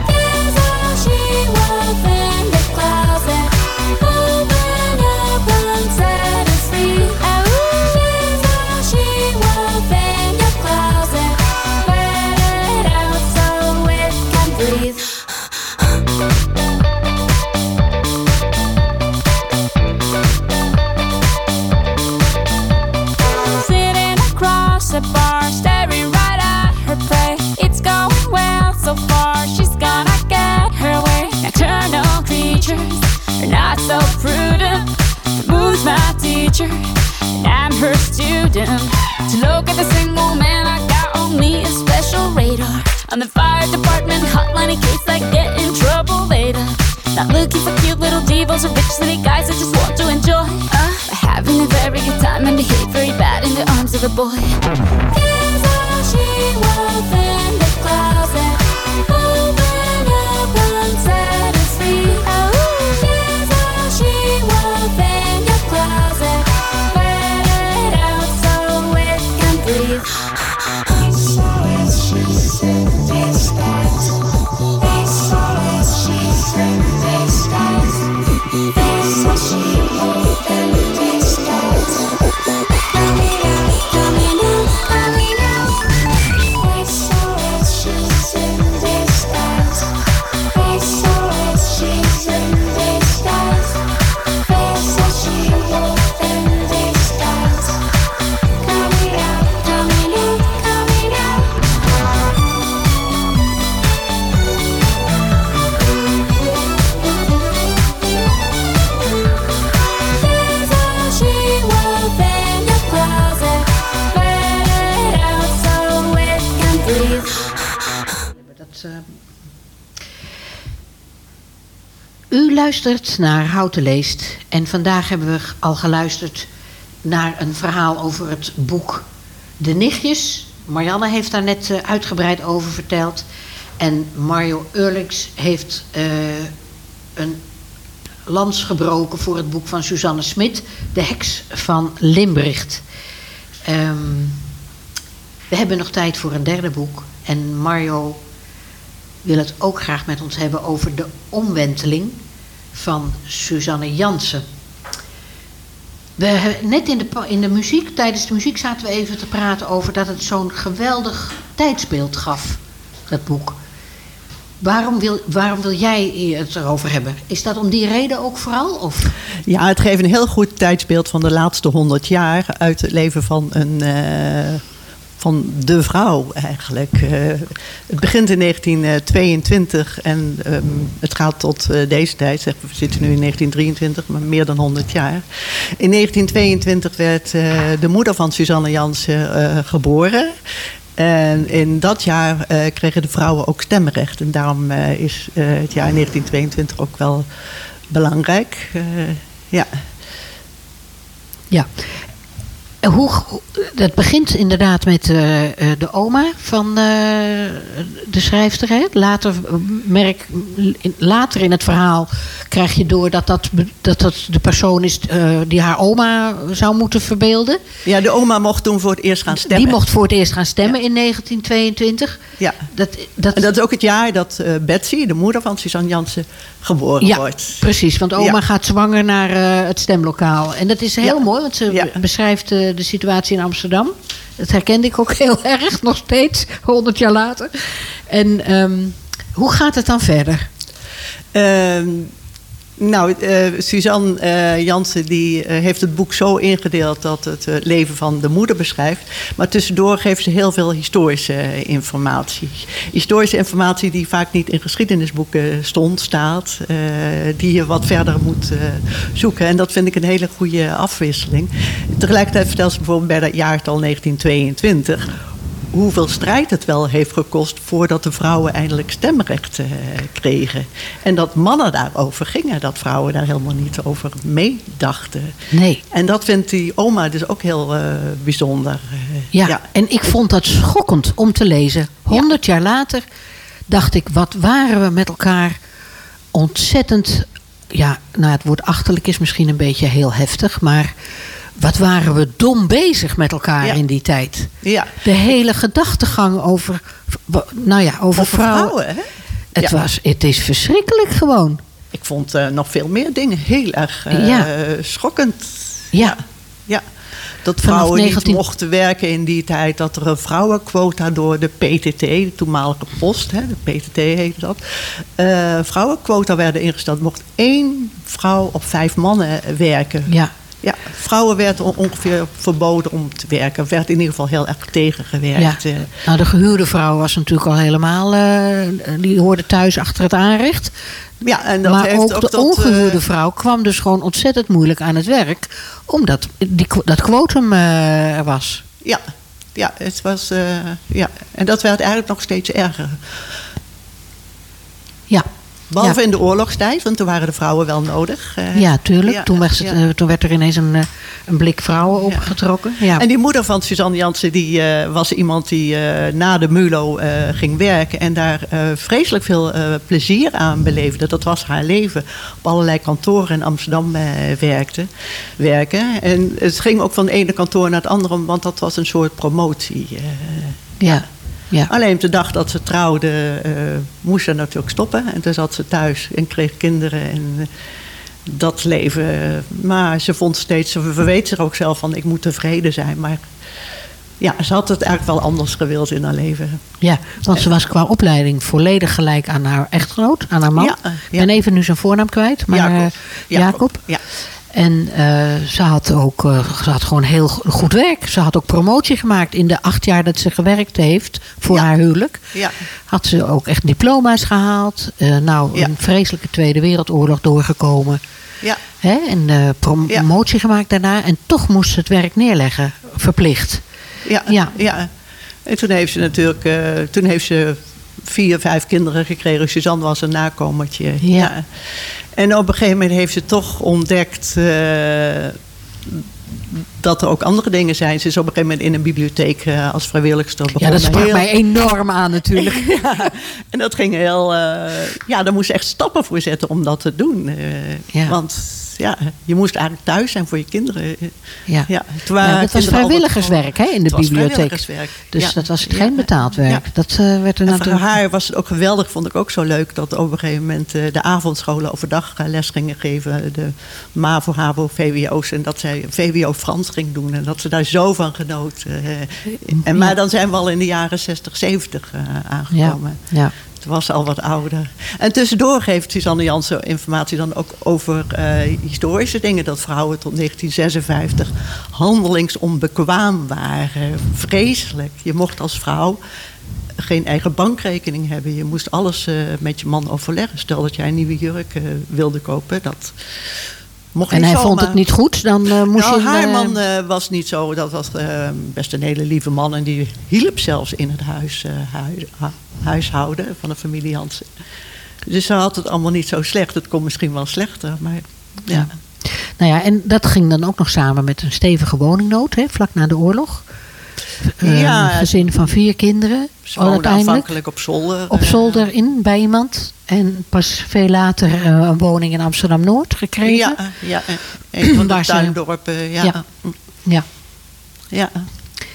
Teacher, and I'm her student. To look at the single man, I got on me a special radar. On the fire department hotline in case I get in trouble later. Not looking for cute little divas or rich city guys, I just want to enjoy. Uh, having a very good time and behave very bad in the arms of a boy. Naar Houten Leest. En vandaag hebben we al geluisterd naar een verhaal over het boek De Nichtjes. Marianne heeft daar net eh, uitgebreid over verteld. En Mario Eurlings heeft eh, een lans gebroken voor het boek van Suzanne Smit, De Heks van Limbricht. Ehm, we hebben nog tijd voor een derde boek. En Mario wil het ook graag met ons hebben over de omwenteling van Suzanne Jansen. We, net in de, in de muziek, tijdens de muziek zaten we even te praten over dat het zo'n geweldig tijdsbeeld gaf, dat boek. Waarom wil, waarom wil jij het erover hebben? Is dat om die reden ook vooral? Of? Ja, het geeft een heel goed tijdsbeeld van de laatste honderd jaar uit het leven van een. eh, van de vrouw eigenlijk. Eh, het begint in 1922 en ehm, het gaat tot eh, deze tijd. Zeg, we zitten nu in 1923, maar meer dan 100 jaar. In 1922 werd eh, de moeder van Suzanne Jansen geboren. En in dat jaar kregen de vrouwen ook stemrecht. En daarom is het jaar 1922 ook wel belangrijk. Ja. Ja. En Hoe, dat begint inderdaad met eh, eh, de oma van eh, de schrijfster. Hè? Later, eh, merk, in- later in het verhaal krijg je door dat dat, dat, dat de persoon is eh, die haar oma zou moeten verbeelden. ja, de oma mocht toen voor het eerst gaan stemmen. Die mocht voor het eerst gaan stemmen in 1922. Ja. Dat, dat, En dat is ook het jaar dat eh, Betsy, de moeder van Suzanne Jansen, geboren ja, wordt. precies. Want oma Ja. gaat zwanger naar eh, het stemlokaal. En dat is heel mooi, want ze beschrijft eh, de situatie in Amsterdam. Dat herkende ik ook heel erg, nog steeds, honderd jaar later. En ehm, hoe gaat het dan verder? Ehm, nou, eh, Suzanne eh, Jansen die, eh, heeft het boek zo ingedeeld dat het leven van de moeder beschrijft. Maar tussendoor geeft ze heel veel historische informatie. Historische informatie die vaak niet in geschiedenisboeken stond, staat. die je wat verder moet zoeken. En dat vind ik een hele goede afwisseling. Tegelijkertijd vertelt ze bijvoorbeeld bij dat jaartal 1922 hoeveel strijd het wel heeft gekost voordat de vrouwen eindelijk stemrecht eh, kregen. En dat mannen daarover gingen, dat vrouwen daar helemaal niet over meedachten. Nee. En dat vindt die oma dus ook heel eh, bijzonder. eh, Ja, en ik vond dat schokkend om te lezen. Honderd jaar later dacht ik, wat waren we met elkaar ontzettend... Ja, nou, het woord achterlijk is misschien een beetje heel heftig, maar... Wat waren we dom bezig met elkaar Ja. in die tijd? Ja. De hele gedachtegang over, nou ja, over, Over vrouwen. vrouwen, hè? Het, Ja. was, het is verschrikkelijk gewoon. Ik vond eh, nog veel meer dingen heel erg eh, Ja. schokkend. Ja. Ja. Dat vrouwen 19 niet mochten werken in die tijd. Dat er een vrouwenquota door de PTT, de toenmalige post, hè, de PTT heette dat. eh, vrouwenquota werden ingesteld. Mocht één vrouw op vijf mannen werken. Ja. Ja, vrouwen werden on- ongeveer verboden om te werken. werd in ieder geval heel erg tegengewerkt. Ja. eh. Nou, de gehuurde vrouw was natuurlijk al helemaal... eh, die hoorde thuis achter het aanrecht. Ja, en dat maar heeft ook, ook de tot, ongehuurde eh, vrouw kwam dus gewoon ontzettend moeilijk aan het werk. Omdat die, dat quotum er was. Ja, ja, het was, ja, en dat werd eigenlijk nog steeds erger. Behalve ja. in de oorlogstijd, want toen waren de vrouwen wel nodig. eh. Ja, tuurlijk. Ja, toen, werd het, ja. eh, toen werd er ineens een, eh, een blik vrouwen opgetrokken. Ja. En die moeder van Suzanne Jansen, die was iemand die na de MULO ging werken en daar vreselijk veel plezier aan beleefde. Dat was haar leven. Op allerlei kantoren in Amsterdam werkte, werken. En het ging ook van het ene kantoor naar het andere, want dat was een soort promotie. ja. Ja. Alleen op de dag dat ze trouwde, eh, moest ze natuurlijk stoppen. En toen zat ze thuis en kreeg kinderen en eh, dat leven. maar ze vond steeds, ze verweet zich ook zelf van ik moet tevreden zijn. Maar ja, ze had het eigenlijk wel anders gewild in haar leven. Ja, want ze was qua opleiding volledig gelijk aan haar echtgenoot, aan haar man. Ja, ja. Ik ben even nu zijn voornaam kwijt, maar Jacob. eh, Jacob, Jacob. ja. En eh, ze had ook eh, ze had gewoon heel go- goed werk. Ze had ook promotie gemaakt in de acht jaar dat ze gewerkt heeft voor Ja. haar huwelijk. Ja. Had ze ook echt diploma's gehaald. Eh, nou, Ja. een vreselijke Tweede Wereldoorlog doorgekomen. Ja. Hè? En promotie gemaakt daarna. En toch moest ze het werk neerleggen, verplicht. Ja, Ja. ja. En toen heeft ze natuurlijk, toen heeft ze vier, vijf kinderen gekregen. Suzanne was een nakomertje. Ja. En op een gegeven moment heeft ze toch ontdekt eh, dat er ook andere dingen zijn. Ze is op een gegeven moment in een bibliotheek eh, als vrijwilligster Ja, begonnen. dat sprak Heel- mij enorm aan natuurlijk. ja, en dat ging heel. eh, ja, daar moest ze echt stappen voor zetten om dat te doen. Ja. Want ja, je moest eigenlijk thuis zijn voor je kinderen. Ja. Ja, dat was vrijwilligerswerk hè, in de Het bibliotheek. Dus Ja. dat was Ja. geen betaald werk. Dat eh, werd er En voor natuurlijk... haar was het ook geweldig, vond ik ook zo leuk, dat op een gegeven moment eh, de avondscholen overdag eh, les gingen geven. De MAVO, HAVO, VWO's. En dat zij VWO Frans ging doen. En dat ze daar zo van genoot. en, maar dan zijn we al in de jaren 60, 70 eh, ja, aangekomen. ja. Toen was al wat ouder. En tussendoor geeft Suzanne Jansen informatie dan ook over eh, historische dingen. Dat vrouwen tot 1956 handelingsonbekwaam waren. Vreselijk. Je mocht als vrouw geen eigen bankrekening hebben. Je moest alles eh, met je man overleggen. Stel dat jij een nieuwe jurk eh, wilde kopen. Dat mocht En hij vond het niet goed, dan eh, moest nou, je... haar eh, man eh, was niet zo. Dat was eh, best een hele lieve man. En die hielp zelfs in het huis, eh, hui- hu- huishouden van de familie Jansen. Dus ze had het allemaal niet zo slecht. Het kon misschien wel slechter. Maar ja. Ja. Nou ja, en dat ging dan ook nog samen met een stevige woningnood, hè, vlak na de oorlog. Eh, Ja. Een gezin van vier kinderen. Ze al woonde uiteindelijk aanvankelijk op zolder. op eh, zolder in bij iemand. En pas veel later eh, een woning in Amsterdam-Noord gekregen. Ja, ja, een van de tuindorpen. Ja. Ja. Ja.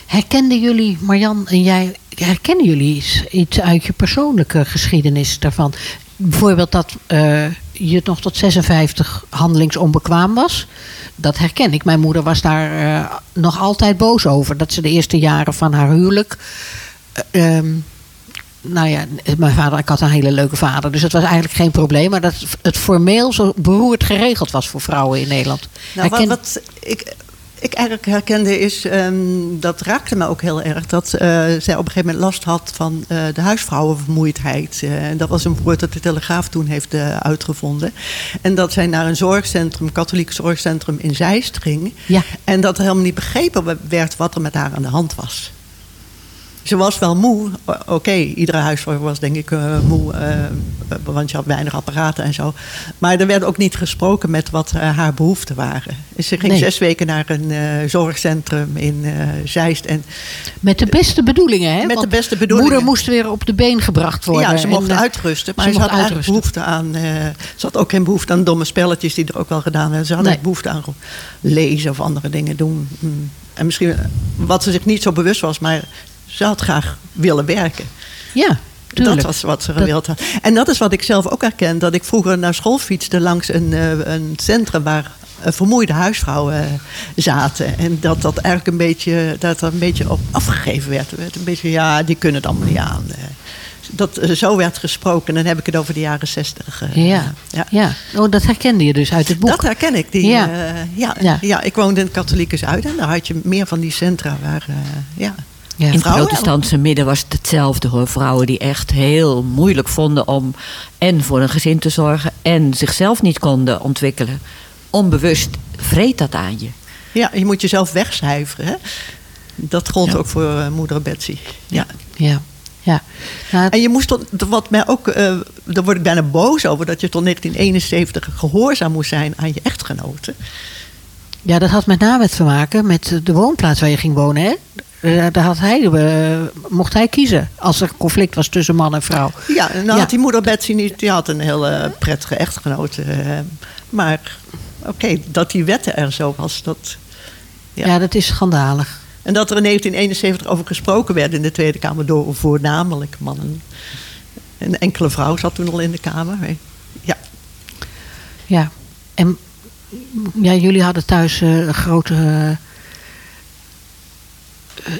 Herkenden jullie, Marjan en jij, herkennen jullie iets, iets uit je persoonlijke geschiedenis daarvan? Bijvoorbeeld dat eh, je nog tot 56 handelingsonbekwaam was. Dat herken ik. Mijn moeder was daar eh, nog altijd boos over. Dat ze de eerste jaren van haar huwelijk. eh, ehm, nou ja, mijn vader, ik had een hele leuke vader, dus het was eigenlijk geen probleem. Maar dat het formeel zo beroerd geregeld was voor vrouwen in Nederland. Nou, wat, wat ik, ik eigenlijk herkende is, ehm, dat raakte me ook heel erg, dat eh, zij op een gegeven moment last had van eh, de huisvrouwenvermoeidheid. Eh, en dat was een woord dat de Telegraaf toen heeft uitgevonden. En dat zij naar een zorgcentrum, katholiek zorgcentrum in Zeist ging. Ja. En dat er helemaal niet begrepen werd wat er met haar aan de hand was. Ze was wel moe. Oké, iedere huisvrouw was denk ik eh, moe. eh, want je had weinig apparaten en zo. Maar er werd ook niet gesproken met wat eh, haar behoeften waren. Dus ze ging Nee. zes weken naar een zorgcentrum in Zeist. En Met de beste bedoelingen, hè? Met de beste bedoelingen. Moeder moest weer op de been gebracht worden. ja, ze mocht En, uitrusten. Maar ze had uitrusten. behoefte aan... ze had ook geen behoefte aan domme spelletjes die er ook wel gedaan werden. Ze had Nee. ook behoefte aan lezen of andere dingen doen. Mm. En misschien wat ze zich niet zo bewust was, maar ze had graag willen werken. Ja, tuurlijk. Dat was wat ze Dat- gewild had. En dat is wat ik zelf ook herken. Dat ik vroeger naar school fietste langs een, eh, een centrum waar eh, vermoeide huisvrouwen eh, zaten. En dat dat eigenlijk een beetje, dat er een beetje op afgegeven werd. Er werd een beetje, ja, die kunnen het allemaal niet aan. Dat zo werd gesproken. Dan heb ik het over de jaren zestig. Ja, ja. ja. Oh, dat herkende je dus uit het boek. Dat herken ik. Die, Ja. ja. ja, Ja. ja. ik woonde in het katholieke Zuiden. En daar had je meer van die centra waar, ja. Ja. In het Vrouwen? protestantse midden was het hetzelfde hoor. Vrouwen die echt heel moeilijk vonden om en voor een gezin te zorgen en zichzelf niet konden ontwikkelen. Onbewust vreet dat aan je. ja, je moet jezelf wegcijferen. Hè? Dat gold Ja. ook voor eh, moeder Betsy. Ja. Ja, ja. En je moest tot, wat mij ook, eh daar word ik bijna boos over, dat je tot 1971 gehoorzaam moest zijn aan je echtgenoten. Ja, dat had met name te maken met de woonplaats waar je ging wonen. Hè? Eh, Daar had hij, eh, mocht hij kiezen als er conflict was tussen man en vrouw. Ja, en nou Ja. had die moeder Betsy niet, die had een hele prettige echtgenoot. eh, maar oké, dat die wetten er zo was, dat. Ja. Ja. dat is schandalig. En dat er in 1971 over gesproken werd in de Tweede Kamer door voornamelijk mannen. Een enkele vrouw zat toen al in de Kamer. Ja, Ja. En ja, jullie hadden thuis een grote. eh, eh,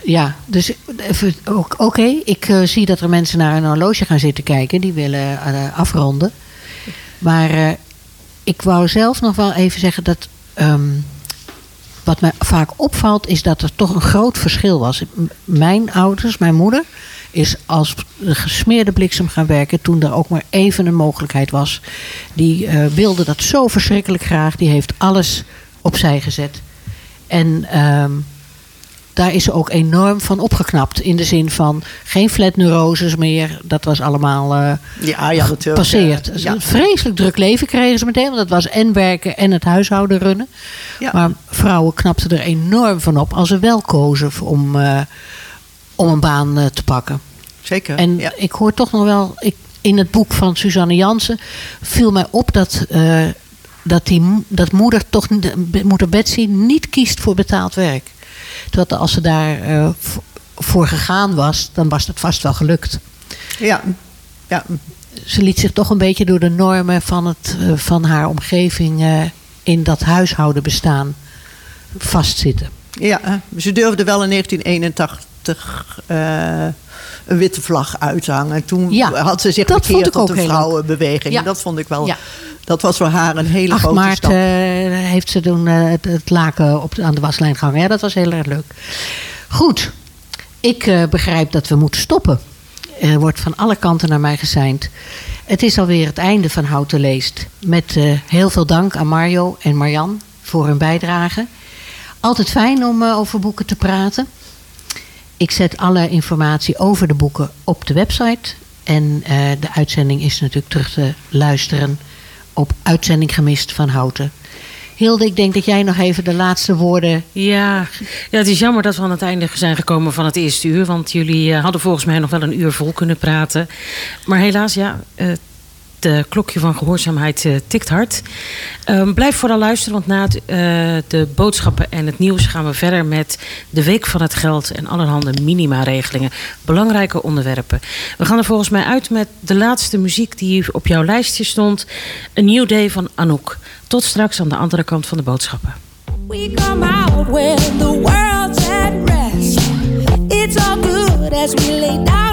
ja, dus oké, ik zie dat er mensen naar een horloge gaan zitten kijken. Die willen afronden. Maar ik wou zelf nog wel even zeggen dat. ehm, wat mij vaak opvalt is dat er toch een groot verschil was. Mijn ouders, mijn moeder, is als de gesmeerde bliksem gaan werken toen er ook maar even een mogelijkheid was. Die eh, wilde dat zo verschrikkelijk graag. Die heeft alles opzij gezet. En ehm, daar is ze ook enorm van opgeknapt. In de zin van geen flatneuroses meer. Dat was allemaal eh, Ja, ja, gepasseerd. Ja. Een vreselijk druk leven kregen ze meteen. Want dat was en werken en het huishouden runnen. Ja. Maar vrouwen knapten er enorm van op als ze wel kozen om, eh, om een baan eh, te pakken. Zeker. En ja. ik hoor toch nog wel, ik, in het boek van Suzanne Jansen viel mij op dat, dat, die, dat moeder, toch, moeder Betsy niet kiest voor betaald werk. Terwijl als ze daar eh, voor gegaan was, dan was dat vast wel gelukt. ja. ja. Ze liet zich toch een beetje door de normen van, het, eh, van haar omgeving eh, in dat huishouden bestaan vastzitten. Ja, ze durfde wel in 1981 eh, een witte vlag uit te hangen. Toen Ja, had ze zich dat bekeerd tot de vrouwenbeweging. Ja. Dat vond ik wel. Ja. Dat was voor haar een hele 8 grote maart stap. eh, heeft ze toen eh, het, het laken op aan de waslijn gehangen. Ja, dat was heel erg leuk. Goed, ik eh, begrijp dat we moeten stoppen. Er wordt van alle kanten naar mij geseind. Het is alweer het einde van Houten Leest. Met heel veel dank aan Mario en Marjan voor hun bijdrage. Altijd fijn om over boeken te praten. Ik zet alle informatie over de boeken op de website. En de uitzending is natuurlijk terug te luisteren op Uitzending Gemist van Houten. Hilde, ik denk dat jij nog even de laatste woorden... Ja, ja, het is jammer dat we aan het einde zijn gekomen van het eerste uur. Want jullie eh, hadden volgens mij nog wel een uur vol kunnen praten. Maar helaas, ja, de klokje van gehoorzaamheid eh, tikt hard. Ehm, blijf vooral luisteren, want na eh, de boodschappen en het nieuws gaan we verder met de Week van het Geld en allerhande minima-regelingen. Belangrijke onderwerpen. We gaan er volgens mij uit met de laatste muziek die op jouw lijstje stond. A New Day van Anouk. Tot straks aan de andere kant van de boodschappen. We come out when the world's at rest. It's all good as we lay down